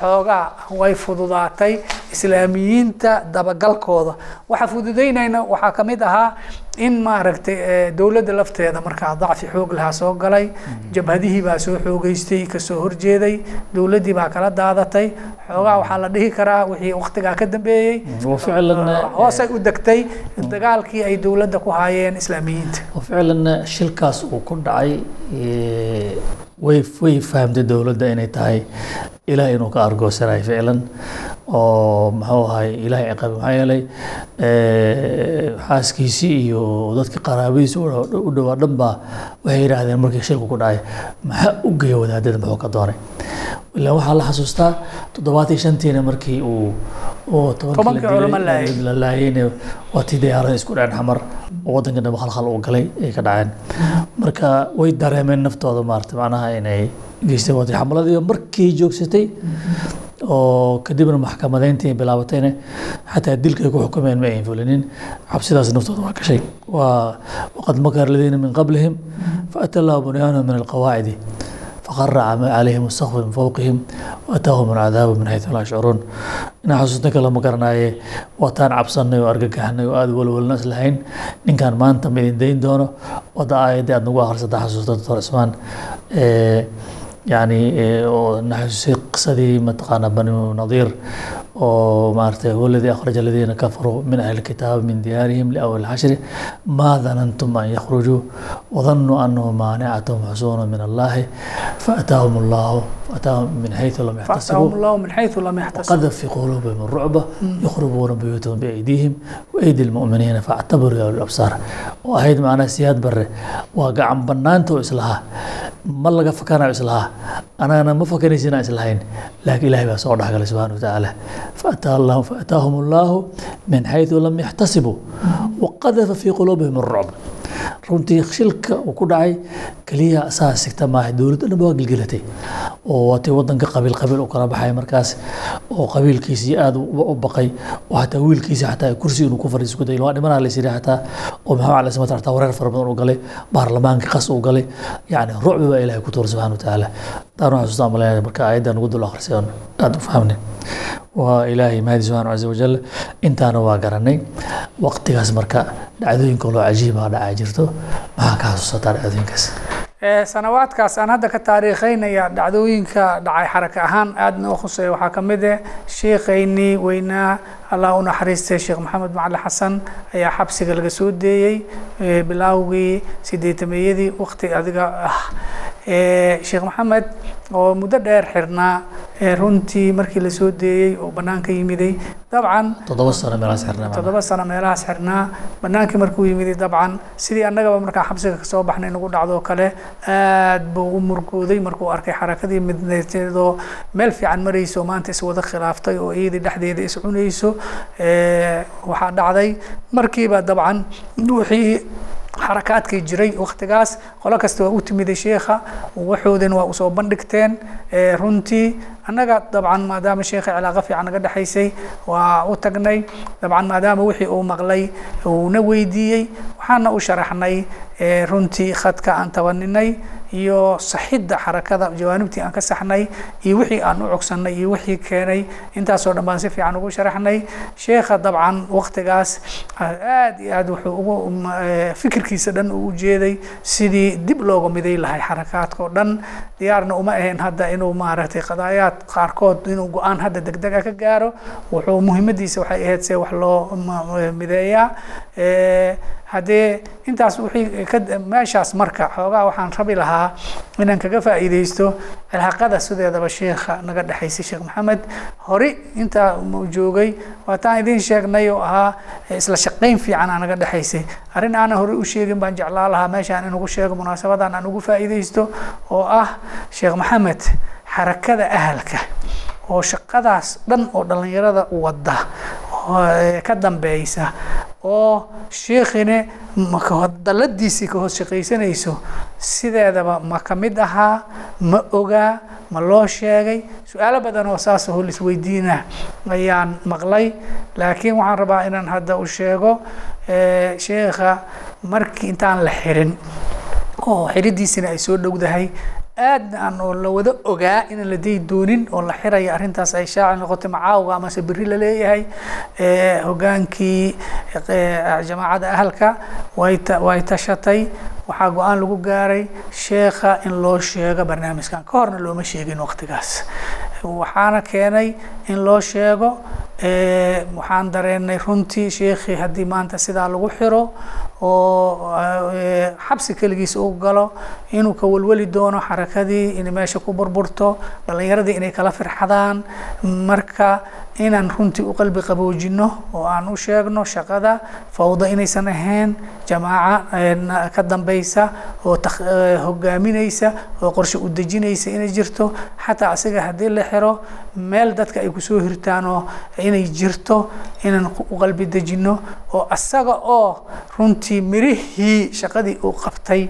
xoogaa way fududaatay islaamiyiinta dabagalkooda. Waxa fududaynayna waxaa ka mid ahaa in maaragtay eh, dowladda lafteeda markaa dacfi xoog lahaa soo galay mm-hmm. jabhadihii baa soo xoogeystay ka soo horjeeday dowladdii baa kala daadatay. Xoogaa mm-hmm. waxaa la dhihi karaa wixii waktigaa ka dambeeyey. Mm-hmm. Hoosay eh, u degtay dagaalkii ay dowladda ku haayeen islaamiyiinta. Ficlan shilkaas uu ku dhacay eh, way way fahamtay dowladda inay tahay ilaah inuu ka argoosanayo ficlan oo muxuu ahay ilaahay ciqaabi maxaa yeelay xaaskiisii iyo dadkii qaraabadiisa u dhowaa dhan baa waxay yidhaahdeen markii shilku ku dhacay maxaa u geeya wadaadada muxuu ka doonay ilaa waxaa la xasuustaa toddobaatii shantiina markii uu oo Tobankii culamo laayay. la laayayna waa tii diyaarada isku dhaceen xamar oo waddanka dhanba khalkhal uu galay ay ka dhaceen marka way dareemeen naftooda maarata macnaha inay xamaladiiba markii joogsatay oo kadibna maxkamadeyntii bilaabatayna xataa dilkay ku xukumeen ma ayn fulinin. Cabsidaas naftooda waa gashay. Waqad makara ladiina min qablihim faata allahu bunyaanahum min alqawaacidi faqaraca calayhim sakfu min fowqihim waataahum alcadaabu min xaytu laa yashcuruun. Inaan xusuusna kale ma garanaaye wataan cabsanay oo argagaxnay oo aada walwalnas lahayn ninkan maanta ma idin dayn doono. Wadda aayadda aad nagu akhrisataa xusuusda doctor cismaan yani eh, naxasuusay qisadii mataqaana banu nadiir oo maaragtay waladii akhraja aladiina kafaruu min ahli kitaab min diyaarihim liawal xashri maa danantum an yakhrujuu wadanuu anahu maanicatahum xusuuna min allahi faataahum allahu faataahum min xayu lam yaxtasibuqad fi quluubihim rucba yukhribuuna buyuutahum biaydiihim waaydi lmu'miniina faactabaruu ya ulabsaar oo ahayd macnaa siyaad bare waa gacan banaanta oo islahaa ma laga fakanayo islahaa anaana ma fakanaysa inaan islahayn laakiin ilahay baa soo dhexgalay subxana watacaala faataahum allaahu min xayu lam yaxtasibuu waqadafa fii quluubihim arucb runtii shilka uu ku dhacay keliya saa sigta maaha dowladda dhan waa gelgelatay oo waatay wadanka qabiil qabiil u kala baxay markaas oo qabiilkiisii aad u baqay oo xataa wiilkiisii xataa kursi inuu ku fariis ku dayay waa dhimanaa la isiri xataa oo maxamed cali smat xataa wareer fara badan u galay baarlamaanka qas u galay yacni rucbi baa ilaahay ku tuuray subxana wa waa ilaahay mahadi subxaana caza wajal intaana waa garanay waqtigaas marka. Dhacdooyinka loo cajiiba dhacaa jirto maxaa ka xasuusataa dhacdooyinkaas Ee, sanawaadkaas aan hadda ka taariikhaynaya dhacdooyinka dhacay xaraka ahaan aada noo khuseeya waxaa ka mid ah sheekhaynii weynaa allah u naxariistay sheekh maxamed macali xasan ayaa xabsiga laga soo deeyey ee, bilaawgii sideetameeyadii waqti adiga ah sheekh maxamed oo muddo dheer xirnaa ee, runtii markii la soo deeyey oo bannaanka yimiday dabcan toddoba sano meelahaas xirnaa banaankii markuu yimid dabcan sidii annagaba markaa xabsiga ka soo baxnay nagu dhacdoo kale aad buu u murgooday markuu arkay xarakadii midneedoo meel fiican marayso maanta iswada khilaaftay oo iyadii dhexdeeda is cunayso Ee, waxaa dhacday. Markiiba dabcan wixii xarakaadkii jiray waqtigaas. Qolo kasta waa u timiday sheekha waxoodina waa u soo bandhigteen Ee, runtii annaga dabcan maadaama sheekha cilaaqa fiican naga dhexaysay waa u tagnay. Dabcan maadaama wixii uu maqlay uuna weydiiyey waxaana u sharaxnay runtii khadka aan tabaninay iyo saxidda xarakada jawaanibtii aan ka saxnay iyo wixii aan u cogsannay iyo wixii keenay. Intaasoo dhan baan si fiican ugu sharaxnay. Sheekha dabcan waqtigaas aad iyo aad wuxuu ugu fikirkiisa dhan uu ujeeday sidii dib looga miday lahay xarakaadka oo dhan. Diyaarna uma ahayn hadda inuu maaragtay qadaayaad qaarkood inuu go'aan hadda degdega ka gaaro. Wuxuu muhiimadiisa waxay ahayd see wax loo mideeyaa haddee intaas wixii ka meeshaas marka xoogaa waxaan rabi lahaa inaan kaga faa'iidaysto cilhaqada sideedaba sheekha naga dhexaysay sheekh maxamed. Hori intaa joogay waataan idiin sheegnay oo ahaa isla shaqayn fiican aa naga dhexaysay. Arrin aanan hore u sheegin baan jeclaa lahaa meeshaan in ugu sheego munaasabadan aan ugu faa'iidaysto oo ah sheekh maxamed xarakada ahalka oo shaqadaas dhan oo dhallinyarada eh, ka dambeysa oo sheekhine ma ka hoos shaqaysanayso sideedaba ma ka mid ahaa ma ogaa ma loo sheegay? Su'aalo badan oo saas oo lisweydiina ayaan maqlay laakiin waxaan rabaa inaan hadda u sheego sheekha markii intaan la xirin oo xiridiisina ay soo dhowdahay aadna aan oo la wada ogaa inaan la dayi doonin oo la xiraya arrintaas ay shaaci noqotay macaawga amase berri la leeyahay Eh, hogaankii jamaacadda ahalka way ta- way tashatay. Waxaa go'aan lagu gaaray sheekha in loo sheego barnaamijkan. Ka horna looma sheegin waqtigaas. Waxaana keenay in loo sheego waxaan dareenay runtii sheekhii haddii maanta sidaa lagu xiro oo xabsi keligiis uu galo inuu ka welweli doono xarakadii inay meesha ku burburto dhalinyaradii inay kala firxadaan. Marka inaan runtii u qalbi qaboojino oo aan u sheegno shaqada fawda inaysan ahayn jamaaca ka dambeysa oo hogaamineysa oo qorshe u dejinaysa inay jirto. Xataa asiga haddii la xiro meel dadka ay ku soo hirtaan oo inay jirto inaan u qalbi dejino oo asaga oo runtii mirihii shaqadii uu qabtay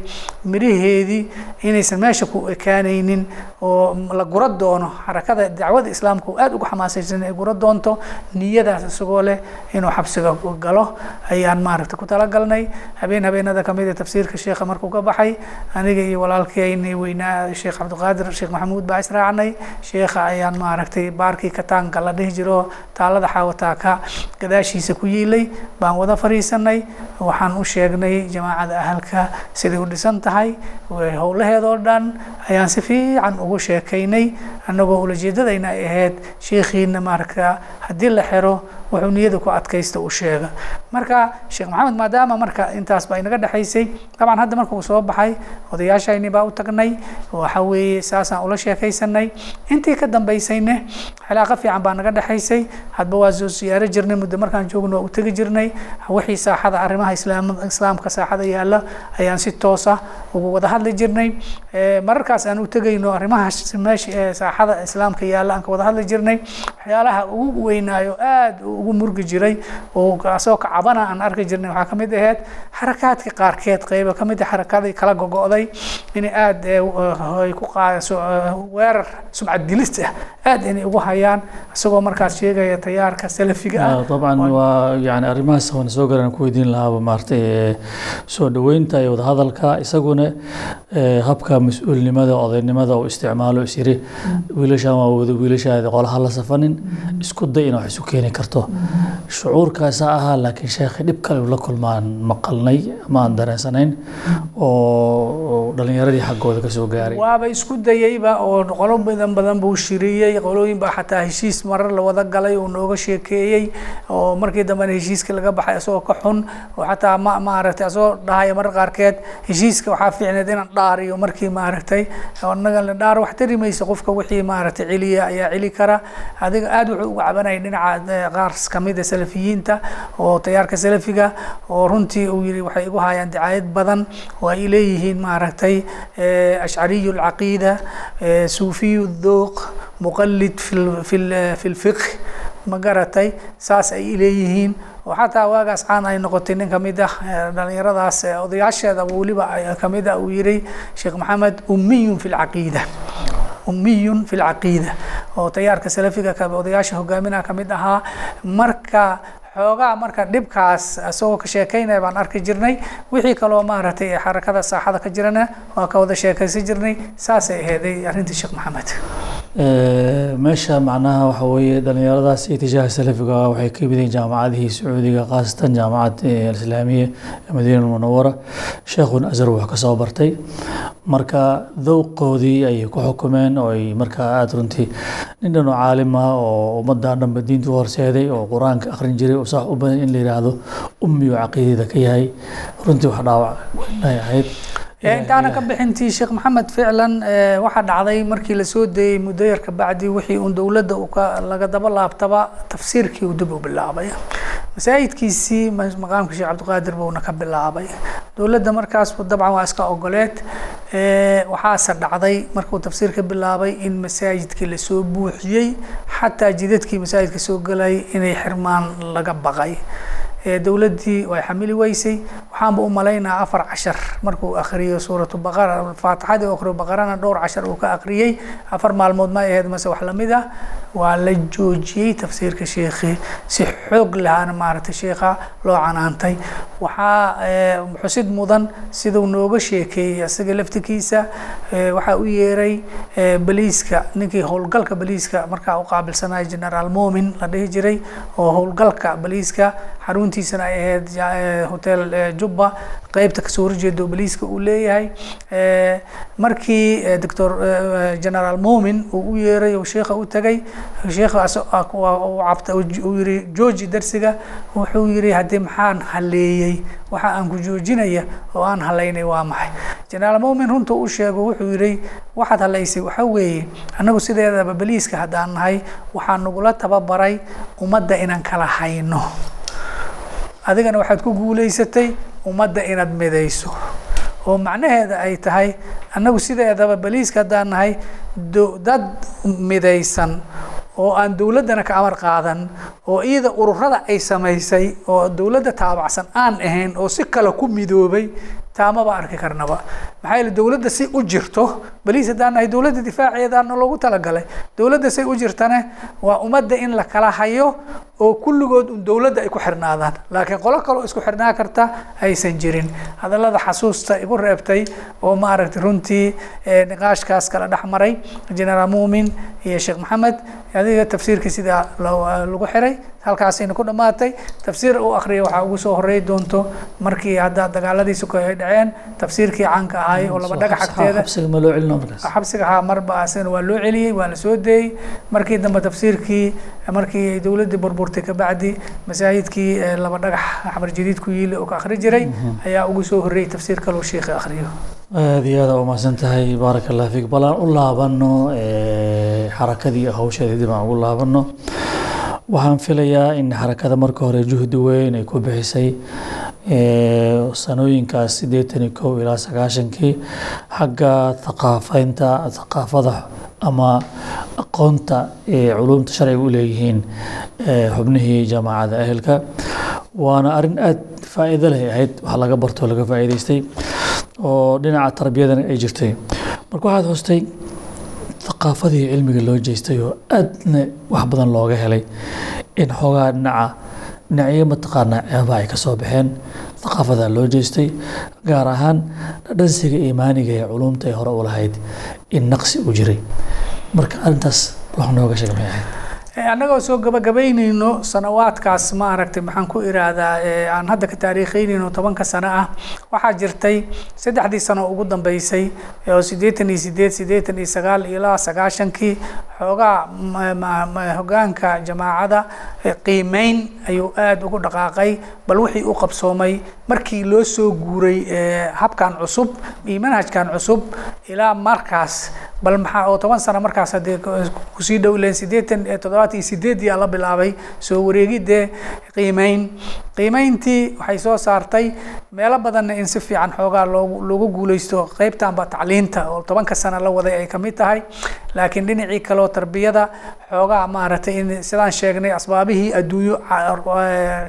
miraheedii inaysan meesha ku ekaanaynin oo la gura doono xarakada dacwada islaamka uu aada uga xamaasaysan ay gura doonto niyadaas isagoo leh inuu xabsiga galo ayaan maaragta ku talagalnay. Habeen habeenada ka mid a tafsiirka sheekha markuu ka baxay aniga iyo walaalkeyni weynaa sheekh cabdiqaadir sheekh maxamuud baa israacnay sheekha ayaan maaragtay baarkii kataanka la dhihi jiro taalada xaawataaka gadaashiisa ku yiilay baan wada fariisanay waxaan u sheegnay jamaacada ahalka siday u dhisan tahay howlaheedoo dhan ayaan si fiican ugu sheekaynay annagoo ulajeedadayna ay ahayd sheekhiina maaragta haddii la xiro wuxuu niyada ku adkaysta u sheega marka sheekh maxamed maadaama marka intaas baa inaga dhexaysay dabcan hadda marka soo baxay odayaashayni baa u tagnay waxa weeye saasaan ula sheekaysanay intii ka dambaysayne xilaaqa fiican baa naga dhexaysay hadba waa soo siyaaro jirnay muddo markaan joogno waa u tegi jirnay. Wixii saaxada arrimaha islaam islaamka saaxada yaalla ayaan si toosa ugu wada hadli jirnay. Mararkaas aan u tegayno arrimaha meesha saaxada islaamka yaalla aan ka wada hadli jirnay. Waxyaalaha ugu weynaayo aad ugu murgi jiray oo asagoo kacabana aan arki jirnay. Waxaa ka mid ahayd xarakaadka qaarkeed qeyba ka mid ah a xarakadii kala gogo'day inay aada eh, eh, ku eh, weerar sumcad dilist ah aada inay ugu hayaan. Isagoo markaas sheegaya tayaarka salafiga ah. ah. Dabcan waa yani arrimahaas waan soo garan ku weydiin lahaaba maaratay soo dhaweynta iyo wadahadalka. Isaguna habka mas'uulnimada odaynimada uu isticmaalo is yiri mm. wiilashaan waa wada wiilashaadi qolaha la safanin mm. isku day inaa wax isu keeni karto shucuurkaasaa ahaa laakiin sheekhi dhib kale la kulmaan maqalnay ama aan dareensanayn oo dhalinyaradii xaggooda ka gaaray. Waaba isku dayeyba oo qolo badan badan buu shiriyey qolooyin xataa heshiis marar la wada galay uu nooga sheekeeyey oo markii dambena heshiiska laga baxay isagoo ka xun oo xataa ma maaragtay isagoo dhahaya marar qaarkeed heshiiska waxaa fiicneed inaan dhaariyo markii maaragtay naga la dhaar wax tari maysa qofka wixii maaragtay celiya ayaa celi kara. Adiga aada wuxuu uga cabanayay dhinaca qaar ka mid a salafiyiinta oo tayaarka salafiga oo runtii uu yiri waxay igu hayaan dicaayad badan oo ay leeyihiin maaragtay ashcariyu alcaqiida suufiyu dhuuq muqallid fi fi lfiqh ma garatay? Saas ay leeyihiin. Oo xataa waagaas caan ay noqotay nin ka mid ah dhalinyaradaas odayaasheeda weliba ka mid ah uu yihi sheekh maxamed ummiyun fi lcaqiida ummiyun fi lcaqiida oo tayaarka salafiga odayaasha hogaaminaha ka mid ahaa marka xoogaa marka dhibkaas isagoo ka sheekeynaya baan arki jirnay. Wixii kaloo maaragtay xarakada saaxada ka jirana waa ka wada sheekaysan jirnay. Saasay aheeday arrintii sheekh maxamed. Meesha macnaha waxa weeye dhalinyaradaas itijaaha salafiga waxay ka yimid jaamacadihii sacuudiga khaasatan jaamacad alislaamiya ee madiina almunawara sheekhun azar wax ka soo bartay. Marka dowqoodii ayay ku xukumeen oo ay markaa aada runtii nin dhan oo caalim ah oo ummadda dhanba diinta u horseeday oo qur'aanka akhrin jiray sax u badan in la yidhaahdo ummi oo caqiidada ka yahay. Runtii wax dhaawac weyn ahayd. Intaana ka bixintii sheekh maxamed ficlan waxaa dhacday markii la soo dayey muddo yar kabacdi wixii uun dowladda laga daba laabtaba tafsiirkii uu dib u bilaabay. Masaajidkiisii maqaamka sheekh cabdiqaadir buuna ka bilaabay. Dowladda markaas dabcan waa iska ogoleed waxaase dhacday markuu tafsiirka bilaabay in masaajidkii la soo buuxiyey xataa jidadkii masaajidka soo galay inay xirmaan laga baqay dowladdii way xamili weysay. Waxaanba u malaynaa afar cashar. Markuu akriyo suuratu baqara faatixadii akriyo baqarana dhowr cashar uu ka akhriyey afar maalmood ma ahayd mase wax la mid ah. Waa la joojiyey tafsiirka sheekhi si xoog lahaana maaragtay sheekha loo canaantay. Waxaa xusid mudan siduu nooga sheekeeyey isaga laftikiisa. Waxaa u yeeray baliiska ninkii howlgalka baliiska markaa u qaabilsanaya generaal momin la dhihi jiray oo howlgalka baliiska xaruntii xaruntiisana ay ahayd hotel jubba. Qeybta ka soo horjeeda oo boliiska uu leeyahay markii doctor generaal momin uu u yeeray oo sheekha u tagay sheekhaas uu yiri jooji darsiga wuxuu yiri haddii maxaan haleeyey waxa aan ku joojinaya oo aan halaynay waa maxay. Generaal momin runta u sheego wuxuu yiri waxaad halaysay waxa weeye annagu sideedaba boliiska haddaan nahay waxaa nagula tababaray ummadda inaan kala hayno adigana waxaad ku guulaysatay ummadda inaad midayso. Oo macnaheeda ay tahay annagu sideedaba boliiska haddaan nahay dad midaysan oo aan dowladdana ka amar qaadan oo iyada ururada ay samaysay oo dowladda taabacsan aan ahayn oo si kale ku midoobay taamaba arki karnaba. Maxaa yeele dowladda si u jirto baliis haddaan nahay dowladda difaaceedaana loogu talagalay. Dowladda say u jirtane waa ummadda in la kala hayo oo kulligood un dowladda ay ku xirnaadaan. Laakiin qolo kaloo isku xirnaa karta aysan jirin. Hadallada xasuusta igu reebtay oo maaragtay runtii niqaashkaas kala dhex maray generaal muumin iyo sheekh maxamed adiga tafsiirkii sidaa lagu xiray halkaasayna ku dhammaatay tafsiir uu akriya waxaa ugu soo horey doonto markii hadda dagaaladii suka ay dhaceen tafsiirkii caanka ahay oo laba dhagax agteeda. xabsiga haa marba asagana waa loo celiyey waa la soo deeyey markii dambe tafsiirkii markii ay dowladdii burburtay kabacdi masaajidkii laba dhagax xamar jadiid ku yiili oo ka akhri jiray ayaa ugu soo horreeyey tafsiir kaloo sheekha akhriyo aada iyo aada umahadsan tahay baaraka allah fiik. Bal aan u laabano xarakadii hawsheedii dib aan ugu laabano waxaan filayaa in xarakada marka hore juhdi weyn ay ku bixisay sanooyinkaas siddeetan iyo kow ilaa sagaashankii. Xagga thaqaafaynta thaqaafada ama aqoonta ee sharciga u leeyihiin xubnihii jaamacada ehelka. Waana arrin aada faa'iido leh ahayd wax laga barto laga faa'iidaystay oo dhinaca tarbiyadana ay jirtay. Marka waxaad hoostay thaqaafadii cilmiga loo jeestay oo aadna wax badan looga helay in xoogaa dhinaca dhinacyo mataqaanaa ceebaha ay ka soo baxeen. Thaqaafadaa loo jeestay gaar ahaan dhadhansiga iimaaniga ee culumta ay hore u lahayd in naqsi u jiray. Marka arrintaas wax nooga sheega may ahayd annagoo soo gabagabaynayno sanawaadkaas ma aragtay maxaan ku iraahdaa aan hadda ka taariikhaynayno tobanka sano ah waxaa jirtay saddexdii sano ugu dambeysay oo siddeetan iyo sideed siddeetan iyo sagaal ilaa sagaashankii xoogaa hogaanka jamaacada qiimeyn ayuu aada ugu dhaqaaqay bal wixii u qabsoomay markii loo soo guuray habkan cusub iyo manhajkan cusub ilaa markaas bal maxaa oo toban sano markaas haddee ku sii dhow leen siddeetan toddobaatan iyo sideedii la bilaabay. Soo wareegidee qiimeyn. Qiimeyntii waxay soo saartay meelo badanna in si fiican xoogaa loogu loogu guuleysto qeybtanba tacliinta oo tobanka sano la waday ay ka mid tahay. Laakiin dhinacii kaleo tarbiyada xoogaa maaragtay in sidaan sheegnay asbaabihii adduunyo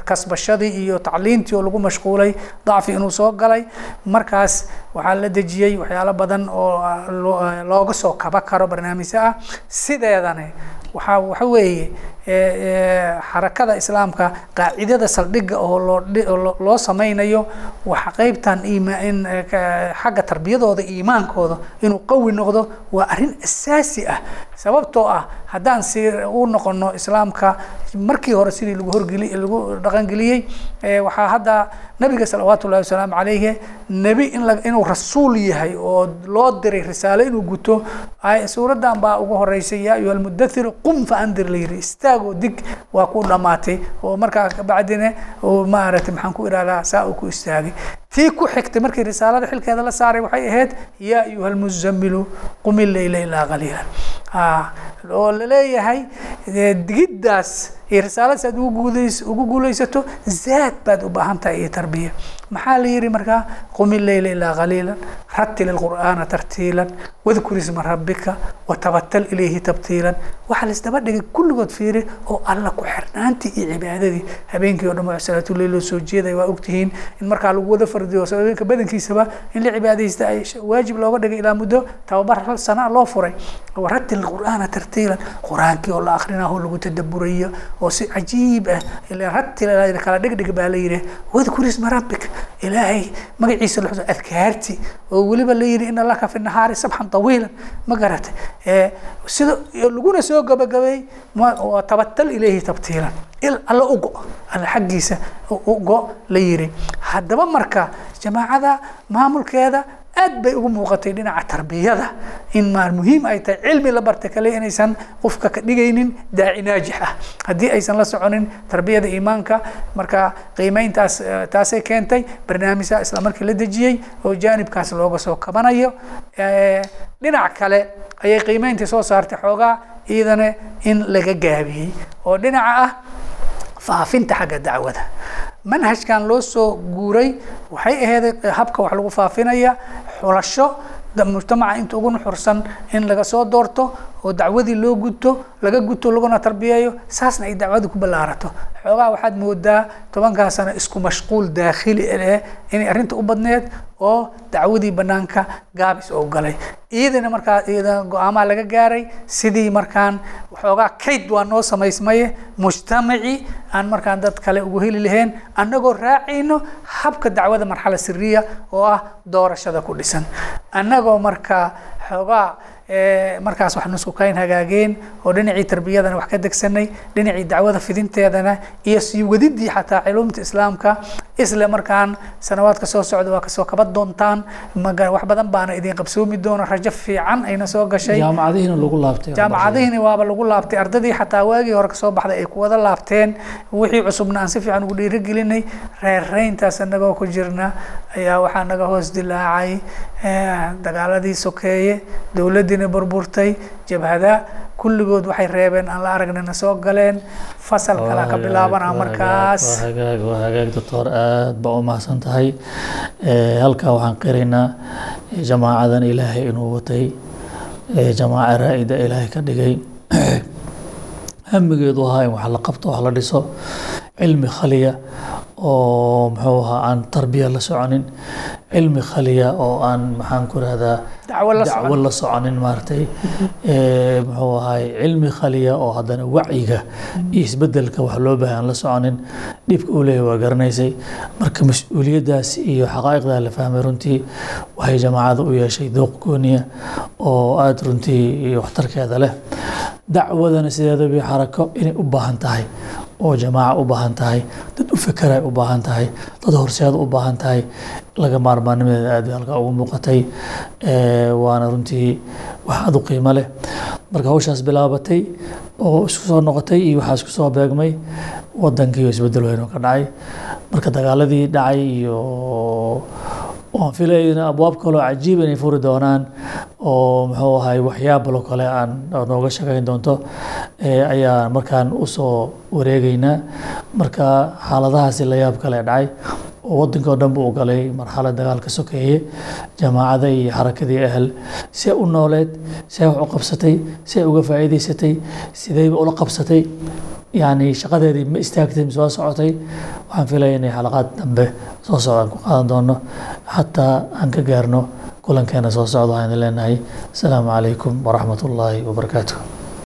kasbashadii iyo tacliintii oo lagu mashquulay dacfi inuu soo galay. Markaas waxaa la dejiyey waxyaalo badan oo looga soo kaba karo barnaamijyo ah. Sideedane waxaa waxa weeye xarakada islaamka qaacidada saldhigga oo loo loo sameynayo waxa qeybtan in xagga tarbiyadooda iimaankooda inuu qawi noqdo waa arrin asaasi ah. Sababtoo ah haddaan si u noqono islaamka markii hore sidii lagu horgeli lagu dhaqangeliyey waxaa hadda nabiga salawaatu ullahi wasalaamu calayhi nebi in inuu rasuul yahay oo loo diray risaalo inuu guto suuraddan baa ugu horeysay yaa ayuha almudathiru qum fa andir la yiri istaagoo dig waa ku dhammaatay oo markaa kabacdina oo maaragtay maxaan ku ihahdaa saa uu ku istaagay tii ku xigtay markii risaalada xilkeeda la saaray waxay ahayd yaa ayuha almuzamilu qum ileyla ilaa qaliila oo la leeyahay digiddaas iyo risaaladaas aad ugu guuleysato zaad baad u baahan tahay iyo tarbiya maxaa la yihi markaa qum ileyla ilaa qaliila ratil ilqur'aana tartiilan wadkur isma rabbika watabatal ilayhi tabtiilan. Waxaa la isdaba dhigay kulligood fiiri oo alla ku xirnaantii iyo cibaadadii. Habeenkii o dhan waa salaatuleyl loo soo jeedaya waa ogtihiin in markaa lagu wada fardiyo habeenka badankiisaba in la cibaadaysta ay waajib looga dhigay ilaa muddo tababar hal sana loo furay. Waratil qur'aana tartiilan qur'aankii oo la akrinaa oo lagu tadaburayo oo si cajiib ah ratil kala dhigdhig baa la yidhi wadkur isma rabbika ilaahay magaciisa la xuso adkaarti oo weliba la yidhi ina laka fi nahaari sabxan tawiilan. Ma garatay sida laguna soo gabagabay tabatal ilayhi tabtiilan. Il alla ugo alla xaggiisa ugo la yiri haddaba marka jamaacada maamulkeeda aad bay ugu muuqatay dhinaca tarbiyada. In maar muhiim ay tahay cilmi la barta kale inaysan qofka ka dhigaynin daaci naajix ah. Haddii aysan la soconin tarbiyada iimaanka marka qiimeyntaas taasay keentay barnaamijka isla markii la dejiyey oo jaanibkaas looga soo kabanayo dhinac kale ayay qiimeyntii soo saartay xoogaa iyadana in laga gaabiyey. Oo dhinaca ah faafinta xagga dacwada manhajkan loo soo guuray waxay ahayd habka wax lagu faafinaya xulasho mujtamaca inta ugu nuxursan in laga soo doorto oo dacwadii loo gudto laga guto laguna tarbiyeeyo saasna ay dacwadu ku ballaarato. Xoogaa waxaad moodaa tobankaa sano isku mashquul daakhili eh inay arrinta u badneed oo dacwadii banaanka gaabis oo galay. Iyadana markaa iyada go'aamaha laga gaaray sidii markaan waxoogaa kayd waa noo samaysmaye mujtamaci aan markaan dad kale ugu heli lahayn annagoo raacayno habka dacwada marxala siriya oo ah doorashada ku dhisan. Annagoo markaa xoogaa markaas wax nusku kayn hagaageen oo dhinacii tarbiyadana wax ka degsanay dhinacii dacwada fidinteedana iyo sii wadidii xataa culumta islaamka isla markaan sanawaadka soo socda waa ka soo kaba doontaan. Wax badan baana idin qabsoomi doona rajo fiican ayna soo gashay. Jaamacadihiina lagu laabtay jaamacadihiina waaba lagu laabtay. Ardadii xataa waagii hore ka soo baxday ay kuwada laabteen. Wixii cusubna aan si fiican ugu dhiirigelinay. Reerreyntaas anagoo ku jirna ayaa waxaa naga hoos dilaacay dagaaladii sokeeye dowladdiina burburtay jabhada kulligood waxay reebeen aan la aragnina soo galeen fasal kala ka bilaabana markaas. hagaag waa hagaag doctor aad baa u mahadsan tahay. Halkaa waxaan qiraynaa jamaacadan ilaahay inuu watay. Jamaaca raa-ida ilaahay ka dhigay. Hamigeedu ahaa in wax la qabto wax la dhiso cilmi khaliya oo muxuu ahaa aan tarbiya la soconin. Cilmi khaliya oo aan maxaan ku rahdaa dacwo la soconin maaragtay muxuu ahaay cilmi khaliya oo haddana wacyiga iyo isbeddelka wax loo baahay aan la soconin. Dhibka uu leeyahay waa garanaysay. Marka mas'uuliyaddaas iyo xaqaa'iqdaa la fahmay runtii waxay jamaacada u yeeshay dooq gooniya oo aada runtii waxtarkeeda leh. Dacwadana sideedaba xarako inay u baahan tahay oo jamaaca u baahan tahay dad u fekeray u baahan tahay dad horseeda u baahan tahay laga maarmaanimadeeda aad halkaa ugu muuqatay waana runtii wax aad u qiimo leh. Marka hawshaas bilaabatay oo isku soo noqotay iyo waxaa isku soo beegmay wadankiiyo isbeddel weyn oo ka dhacay. Marka dagaaladii dhacay iyo waan filayna abwaab kaloo cajiib inay furi doonaan oo muxuu ahay waxyaabalo kale aan nooga shaqayn doonto ayaa markaan u soo wareegeynaa marka xaaladahaasi la yaab kale dhacay oo waddanka oo dhan buu galay marxalad dagaalka sokeeye jamaacada iyo xarakadii ahl see u nooleed see wax u qabsatay see uga faa'iidaysatay sideyba ula qabsatay. Yani shaqadeedii ma istaagtay mise waa socotay. Waxaan filaya inay xalaqaad dambe soo socdaan ku qaadan doono xataa aan ka gaarno kulankeena soo socda waxaan leenahay asalaamu calaykum waraxmat ullaahi wabarakaatuh